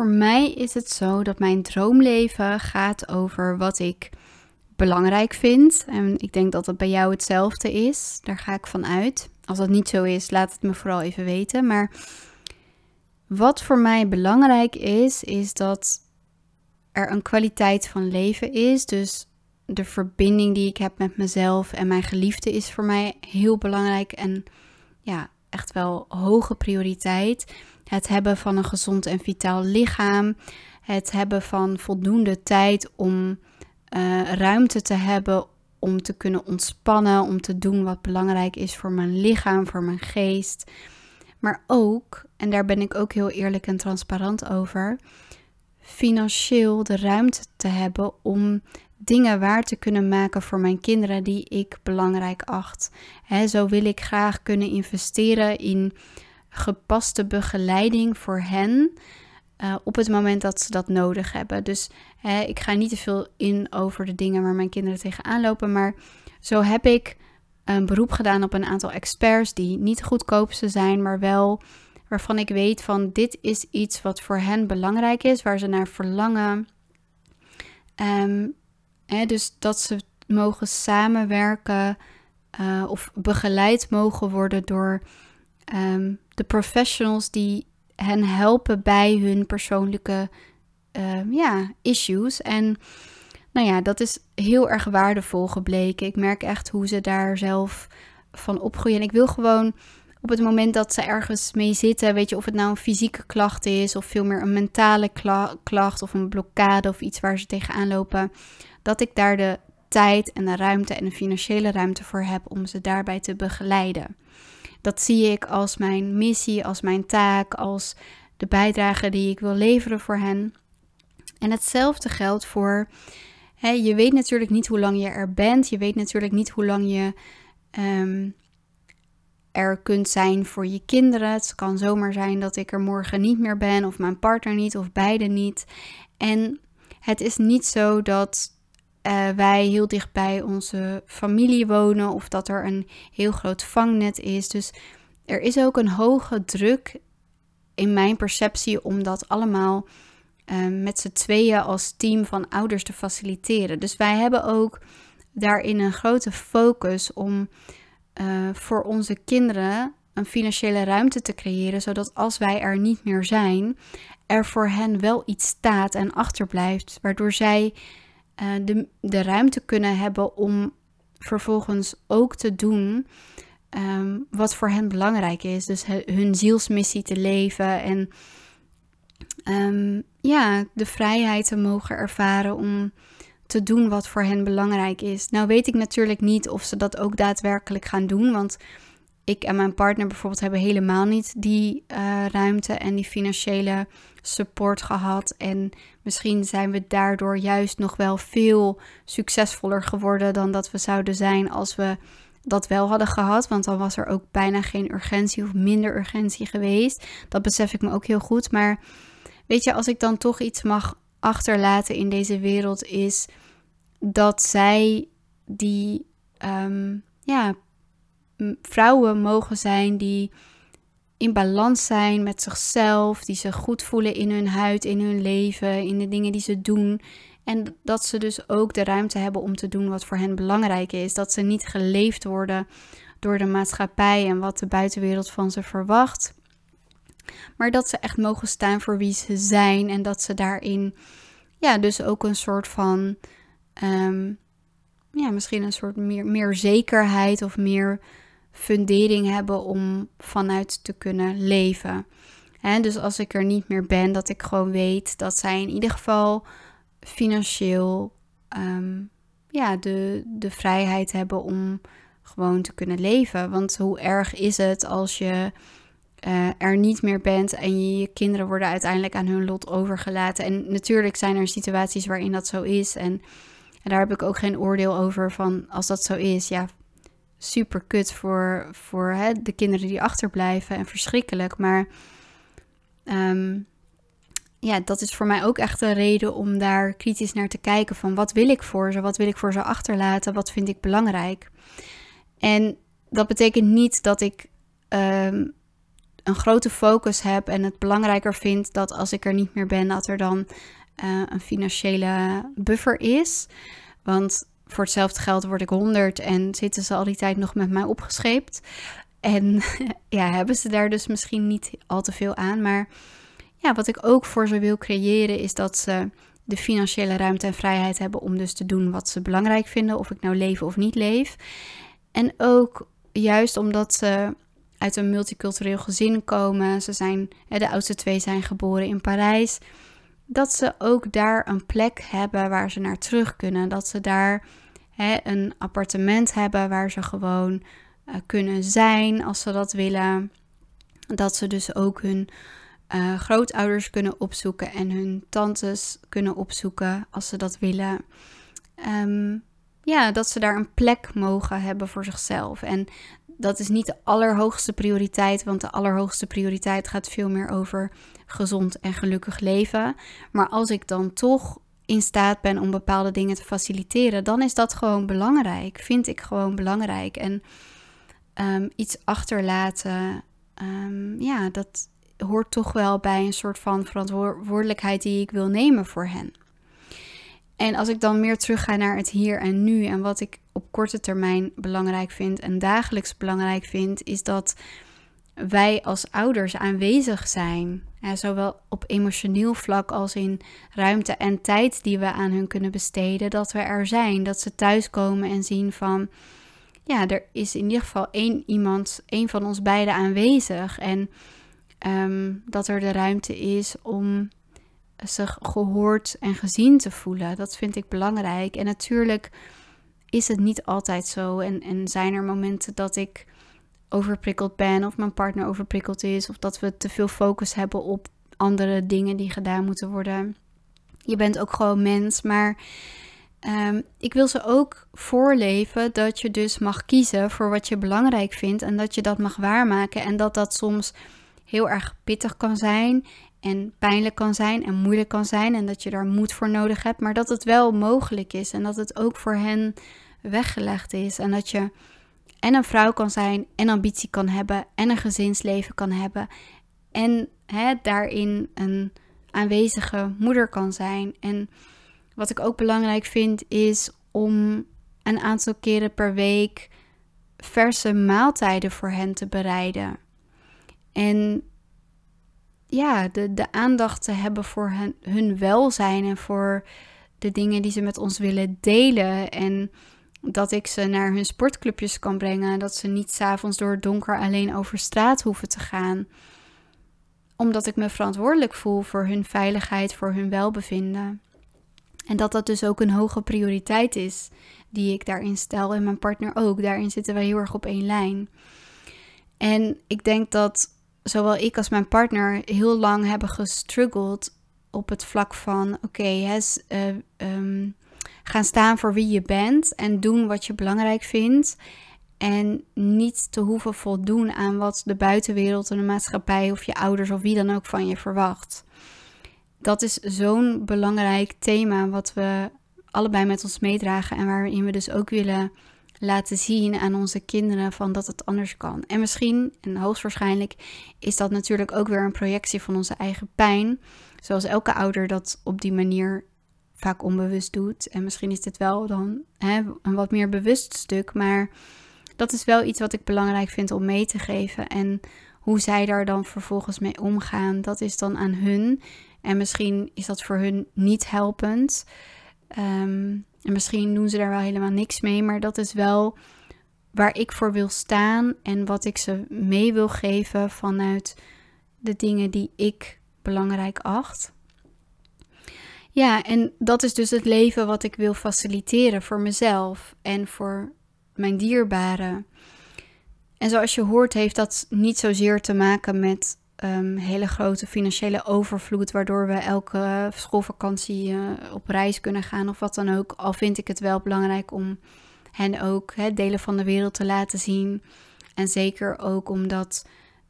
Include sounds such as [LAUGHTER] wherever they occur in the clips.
voor mij is het zo dat mijn droomleven gaat over wat ik belangrijk vind. En ik denk dat dat bij jou hetzelfde is. Daar ga ik van uit. Als dat niet zo is, laat het me vooral even weten. Maar wat voor mij belangrijk is, is dat er een kwaliteit van leven is. Dus de verbinding die ik heb met mezelf en mijn geliefde is voor mij heel belangrijk en ja, echt wel hoge prioriteit. Het hebben van een gezond en vitaal lichaam. Het hebben van voldoende tijd om uh, ruimte te hebben om te kunnen ontspannen, om te doen wat belangrijk is voor mijn lichaam, voor mijn geest. Maar ook, en daar ben ik ook heel eerlijk en transparant over, financieel de ruimte te hebben om dingen waar te kunnen maken voor mijn kinderen die ik belangrijk acht. zo wil ik graag kunnen investeren in gepaste begeleiding voor hen. Uh, op het moment dat ze dat nodig hebben. Dus ik ga niet te veel in over de dingen waar mijn kinderen tegenaan lopen. Maar zo heb ik een beroep gedaan op een aantal experts die niet de goedkoopste zijn, maar wel waarvan ik weet van dit is iets wat voor hen belangrijk is, waar ze naar verlangen. Um, dus dat ze mogen samenwerken uh, of begeleid mogen worden door um, de professionals die hen helpen bij hun persoonlijke uh, ja, issues. En nou ja, dat is heel erg waardevol gebleken. Ik merk echt hoe ze daar zelf van opgroeien. En ik wil gewoon op het moment dat ze ergens mee zitten, weet je, of het nou een fysieke klacht is of veel meer een mentale klacht of een blokkade of iets waar ze tegenaan lopen, dat ik daar de tijd en de ruimte en de financiële ruimte voor heb om ze daarbij te begeleiden. Dat zie ik als mijn missie, als mijn taak, als de bijdrage die ik wil leveren voor hen. En hetzelfde geldt voor, hè, je weet natuurlijk niet hoe lang je er bent. Je weet natuurlijk niet hoe lang je um, er kunt zijn voor je kinderen. Het kan zomaar zijn dat ik er morgen niet meer ben, of mijn partner niet, of beide niet. En het is niet zo dat uh, wij heel dicht bij onze familie wonen of dat er een heel groot vangnet is. Dus er is ook een hoge druk in mijn perceptie om dat allemaal uh, met z'n tweeën als team van ouders te faciliteren. Dus wij hebben ook daarin een grote focus om uh, voor onze kinderen een financiële ruimte te creëren, zodat als wij er niet meer zijn, er voor hen wel iets staat en achterblijft, waardoor zij uh, de, de ruimte kunnen hebben om vervolgens ook te doen um, wat voor hen belangrijk is. Dus hun zielsmissie te leven en um, ja, de vrijheid te mogen ervaren om te doen wat voor hen belangrijk is. Nou weet ik natuurlijk niet of ze dat ook daadwerkelijk gaan doen, want ik en mijn partner bijvoorbeeld hebben helemaal niet die uh, ruimte en die financiële support gehad. En misschien zijn we daardoor juist nog wel veel succesvoller geworden dan dat we zouden zijn als we dat wel hadden gehad. Want dan was er ook bijna geen urgentie of minder urgentie geweest. Dat besef ik me ook heel goed. Maar weet je, als ik dan toch iets mag achterlaten in deze wereld, is dat zij die um, ja, vrouwen mogen zijn die in balans zijn met zichzelf, die zich goed voelen in hun huid, in hun leven, in de dingen die ze doen. En dat ze dus ook de ruimte hebben om te doen wat voor hen belangrijk is. Dat ze niet geleefd worden door de maatschappij en wat de buitenwereld van ze verwacht. Maar dat ze echt mogen staan voor wie ze zijn en dat ze daarin, ja, dus ook een soort van, um, ja, misschien een soort meer, meer zekerheid of meer fundering hebben om vanuit te kunnen leven. dus als ik er niet meer ben, dat ik gewoon weet dat zij in ieder geval financieel ehm, ja, de, de vrijheid hebben om gewoon te kunnen leven. Want hoe erg is het als je uh, er niet meer bent en je, je kinderen worden uiteindelijk aan hun lot overgelaten. En natuurlijk zijn er situaties waarin dat zo is. En, en daar heb ik ook geen oordeel over van als dat zo is. Ja, super kut voor, voor de kinderen die achterblijven en verschrikkelijk. Maar ehm, ja, dat is voor mij ook echt een reden om daar kritisch naar te kijken van wat wil ik voor ze, wat wil ik voor ze achterlaten, wat vind ik belangrijk. En dat betekent niet dat ik ehm, een grote focus heb en het belangrijker vind dat als ik er niet meer ben, dat er dan uh, een financiële buffer is. Want voor hetzelfde geld word ik 100 en zitten ze al die tijd nog met mij opgescheept. En [LAUGHS] ja, hebben ze daar dus misschien niet al te veel aan. Maar ja, wat ik ook voor ze wil creëren is dat ze de financiële ruimte en vrijheid hebben om dus te doen wat ze belangrijk vinden, of ik nou leef of niet leef. En ook juist omdat ze uit een multicultureel gezin komen, ze zijn, de oudste twee zijn geboren in Parijs, dat ze ook daar een plek hebben waar ze naar terug kunnen. Dat ze daar hè, een appartement hebben waar ze gewoon uh, kunnen zijn als ze dat willen. Dat ze dus ook hun uh, grootouders kunnen opzoeken en hun tantes kunnen opzoeken als ze dat willen. Um, ja, dat ze daar een plek mogen hebben voor zichzelf. En dat is niet de allerhoogste prioriteit, want de allerhoogste prioriteit gaat veel meer over gezond en gelukkig leven. Maar als ik dan toch in staat ben om bepaalde dingen te faciliteren, dan is dat gewoon belangrijk. Vind ik gewoon belangrijk. En um, iets achterlaten, um, ja, dat hoort toch wel bij een soort van verantwoordelijkheid die ik wil nemen voor hen. En als ik dan meer terugga naar het hier en nu en wat ik op korte termijn belangrijk vind en dagelijks belangrijk vind, is dat wij als ouders aanwezig zijn. zowel op emotioneel vlak als in ruimte en tijd die we aan hun kunnen besteden. Dat we er zijn. Dat ze thuiskomen en zien van. Ja, er is in ieder geval één iemand, één van ons beiden aanwezig. En ehm, dat er de ruimte is om zich gehoord en gezien te voelen. Dat vind ik belangrijk. En natuurlijk is het niet altijd zo. En, en zijn er momenten dat ik overprikkeld ben of mijn partner overprikkeld is of dat we te veel focus hebben op andere dingen die gedaan moeten worden. Je bent ook gewoon mens, maar ehm, ik wil ze ook voorleven dat je dus mag kiezen voor wat je belangrijk vindt en dat je dat mag waarmaken en dat dat soms heel erg pittig kan zijn en pijnlijk kan zijn en moeilijk kan zijn en dat je daar moed voor nodig hebt, maar dat het wel mogelijk is en dat het ook voor hen weggelegd is en dat je en een vrouw kan zijn en ambitie kan hebben en een gezinsleven kan hebben en hè, daarin een aanwezige moeder kan zijn. En wat ik ook belangrijk vind is om een aantal keren per week verse maaltijden voor hen te bereiden. En ja, de, de aandacht te hebben voor hun, hun welzijn en voor de dingen die ze met ons willen delen. En dat ik ze naar hun sportclubjes kan brengen. Dat ze niet s'avonds door het donker alleen over straat hoeven te gaan. Omdat ik me verantwoordelijk voel voor hun veiligheid, voor hun welbevinden. En dat dat dus ook een hoge prioriteit is die ik daarin stel en mijn partner ook. Daarin zitten wij heel erg op één lijn. En ik denk dat zowel ik als mijn partner heel lang hebben gestruggeld op het vlak van: oké, okay, uh, gaan staan voor wie je bent en doen wat je belangrijk vindt. En niet te hoeven voldoen aan wat de buitenwereld en de maatschappij of je ouders of wie dan ook van je verwacht. Dat is zo'n belangrijk thema wat we allebei met ons meedragen en waarin we dus ook willen laten zien aan onze kinderen van dat het anders kan. En misschien, en hoogstwaarschijnlijk, is dat natuurlijk ook weer een projectie van onze eigen pijn. Zoals elke ouder dat op die manier vaak onbewust doet. En misschien is dit wel dan hè, een wat meer bewust stuk. Maar dat is wel iets wat ik belangrijk vind om mee te geven. En hoe zij daar dan vervolgens mee omgaan, dat is dan aan hun. En misschien is dat voor hun niet helpend. Ehm, en misschien doen ze daar wel helemaal niks mee. Maar dat is wel waar ik voor wil staan. En wat ik ze mee wil geven vanuit de dingen die ik belangrijk acht. Ja, en dat is dus het leven wat ik wil faciliteren voor mezelf en voor mijn dierbaren. En zoals je hoort, heeft dat niet zozeer te maken met um, hele grote financiële overvloed, waardoor we elke schoolvakantie uh, op reis kunnen gaan of wat dan ook. Al vind ik het wel belangrijk om hen ook delen van de wereld te laten zien. En zeker ook omdat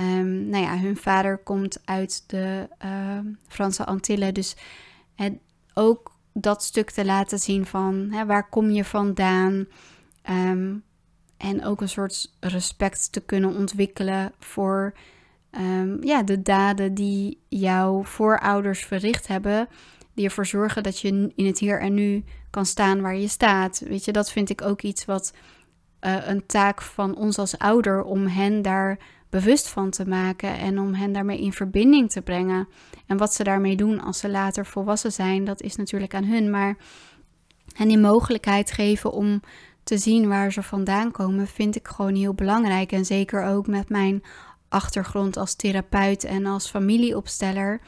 um, nou ja, hun vader komt uit de uh, Franse Antillen. Dus ook dat stuk te laten zien van waar kom je vandaan. En ook een soort respect te kunnen ontwikkelen voor ehm, ja, de daden die jouw voorouders verricht hebben, die ervoor zorgen dat je in het hier en nu kan staan waar je staat. Weet je, dat vind ik ook iets wat uh, een taak van ons als ouder om hen daar bewust van te maken en om hen daarmee in verbinding te brengen. En wat ze daarmee doen als ze later volwassen zijn, dat is natuurlijk aan hun. Maar hen die mogelijkheid geven om te zien waar ze vandaan komen, vind ik gewoon heel belangrijk. En zeker ook met mijn achtergrond als therapeut en als familieopsteller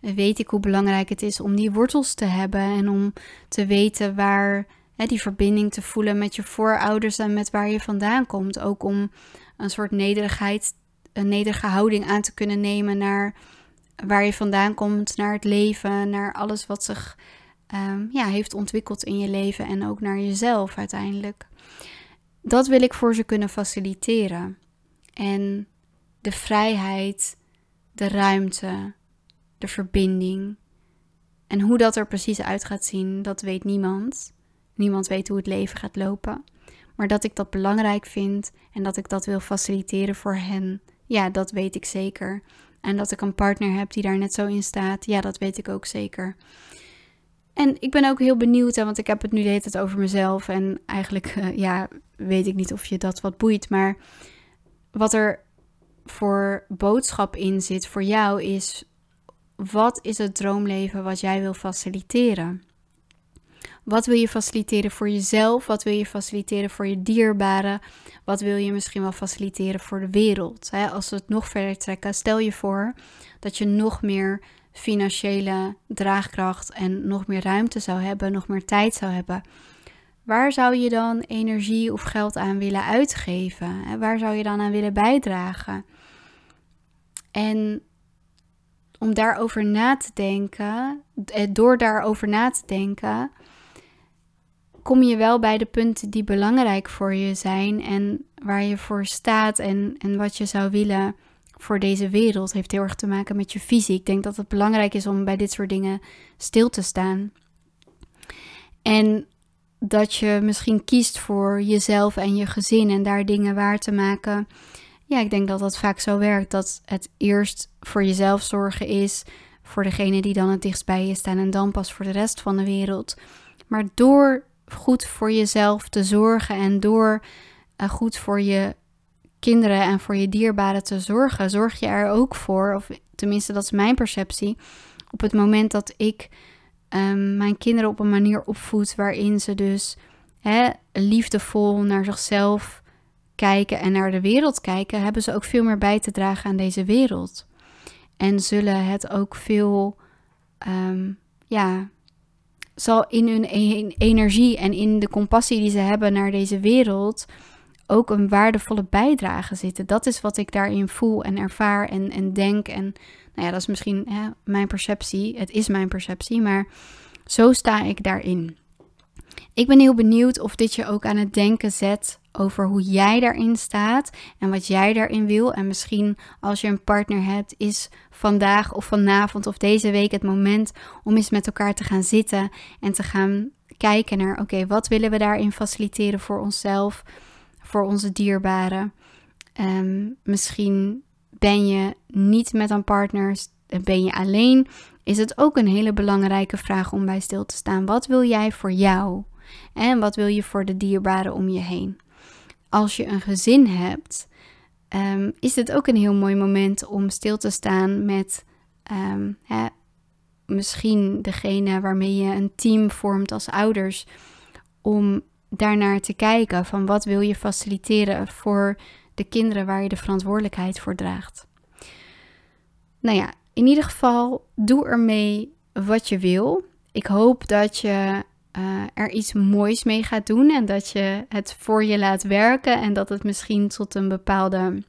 weet ik hoe belangrijk het is om die wortels te hebben en om te weten waar hè, die verbinding te voelen met je voorouders en met waar je vandaan komt. Ook om een soort nederigheid, een nederige houding aan te kunnen nemen naar waar je vandaan komt, naar het leven, naar alles wat zich um, ja, heeft ontwikkeld in je leven en ook naar jezelf uiteindelijk. Dat wil ik voor ze kunnen faciliteren. En de vrijheid, de ruimte, de verbinding. En hoe dat er precies uit gaat zien, dat weet niemand. Niemand weet hoe het leven gaat lopen. Maar dat ik dat belangrijk vind en dat ik dat wil faciliteren voor hen, ja, dat weet ik zeker. En dat ik een partner heb die daar net zo in staat, ja, dat weet ik ook zeker. En ik ben ook heel benieuwd, hè, want ik heb het nu de hele tijd over mezelf. En eigenlijk, uh, ja, weet ik niet of je dat wat boeit. Maar wat er voor boodschap in zit voor jou is: wat is het droomleven wat jij wil faciliteren? Wat wil je faciliteren voor jezelf? Wat wil je faciliteren voor je dierbaren? Wat wil je misschien wel faciliteren voor de wereld? Als we het nog verder trekken, stel je voor dat je nog meer financiële draagkracht en nog meer ruimte zou hebben, nog meer tijd zou hebben. Waar zou je dan energie of geld aan willen uitgeven? Waar zou je dan aan willen bijdragen? En om daarover na te denken, eh, door daarover na te denken, kom je wel bij de punten die belangrijk voor je zijn en waar je voor staat en, en wat je zou willen voor deze wereld. Heeft heel erg te maken met je visie. Ik denk dat het belangrijk is om bij dit soort dingen stil te staan. En dat je misschien kiest voor jezelf en je gezin en daar dingen waar te maken. Ja, ik denk dat dat vaak zo werkt. Dat het eerst voor jezelf zorgen is, voor degene die dan het dichtst bij je staan en dan pas voor de rest van de wereld. Maar door goed voor jezelf te zorgen en door uh, goed voor je kinderen en voor je dierbaren te zorgen, zorg je er ook voor, of tenminste dat is mijn perceptie, op het moment dat ik um, mijn kinderen op een manier opvoed waarin ze dus hè, liefdevol naar zichzelf kijken en naar de wereld kijken, hebben ze ook veel meer bij te dragen aan deze wereld. En zullen het ook veel, um, ja, zal in hun e-, energie en in de compassie die ze hebben naar deze wereld ook een waardevolle bijdrage zitten. Dat is wat ik daarin voel en ervaar en, en denk. En nou ja, dat is misschien hè, mijn perceptie. Het is mijn perceptie, maar zo sta ik daarin. Ik ben heel benieuwd of dit je ook aan het denken zet over hoe jij daarin staat en wat jij daarin wil. En misschien als je een partner hebt, is vandaag of vanavond of deze week het moment om eens met elkaar te gaan zitten en te gaan kijken naar: oké, wat willen we daarin faciliteren voor onszelf, voor onze dierbaren? Um, misschien ben je niet met een partner, ben je alleen. Is het ook een hele belangrijke vraag om bij stil te staan? Wat wil jij voor jou? En wat wil je voor de dierbaren om je heen? Als je een gezin hebt, um, is het ook een heel mooi moment om stil te staan met um, hè, misschien degene waarmee je een team vormt als ouders. Om daarnaar te kijken van wat wil je faciliteren voor de kinderen waar je de verantwoordelijkheid voor draagt. Nou ja, in ieder geval doe ermee wat je wil. Ik hoop dat je uh, er iets moois mee gaat doen en dat je het voor je laat werken en dat het misschien tot een bepaalde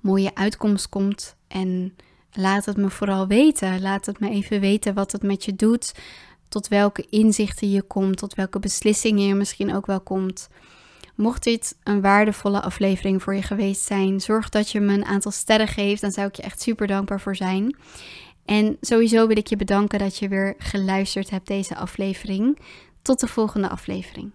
mooie uitkomst komt. En laat het me vooral weten. Laat het me even weten wat het met je doet, tot welke inzichten je komt, tot welke beslissingen je misschien ook wel komt. Mocht dit een waardevolle aflevering voor je geweest zijn, zorg dat je me een aantal sterren geeft. Dan zou ik je echt super dankbaar voor zijn. En sowieso wil ik je bedanken dat je weer geluisterd hebt deze aflevering. Tot de volgende aflevering.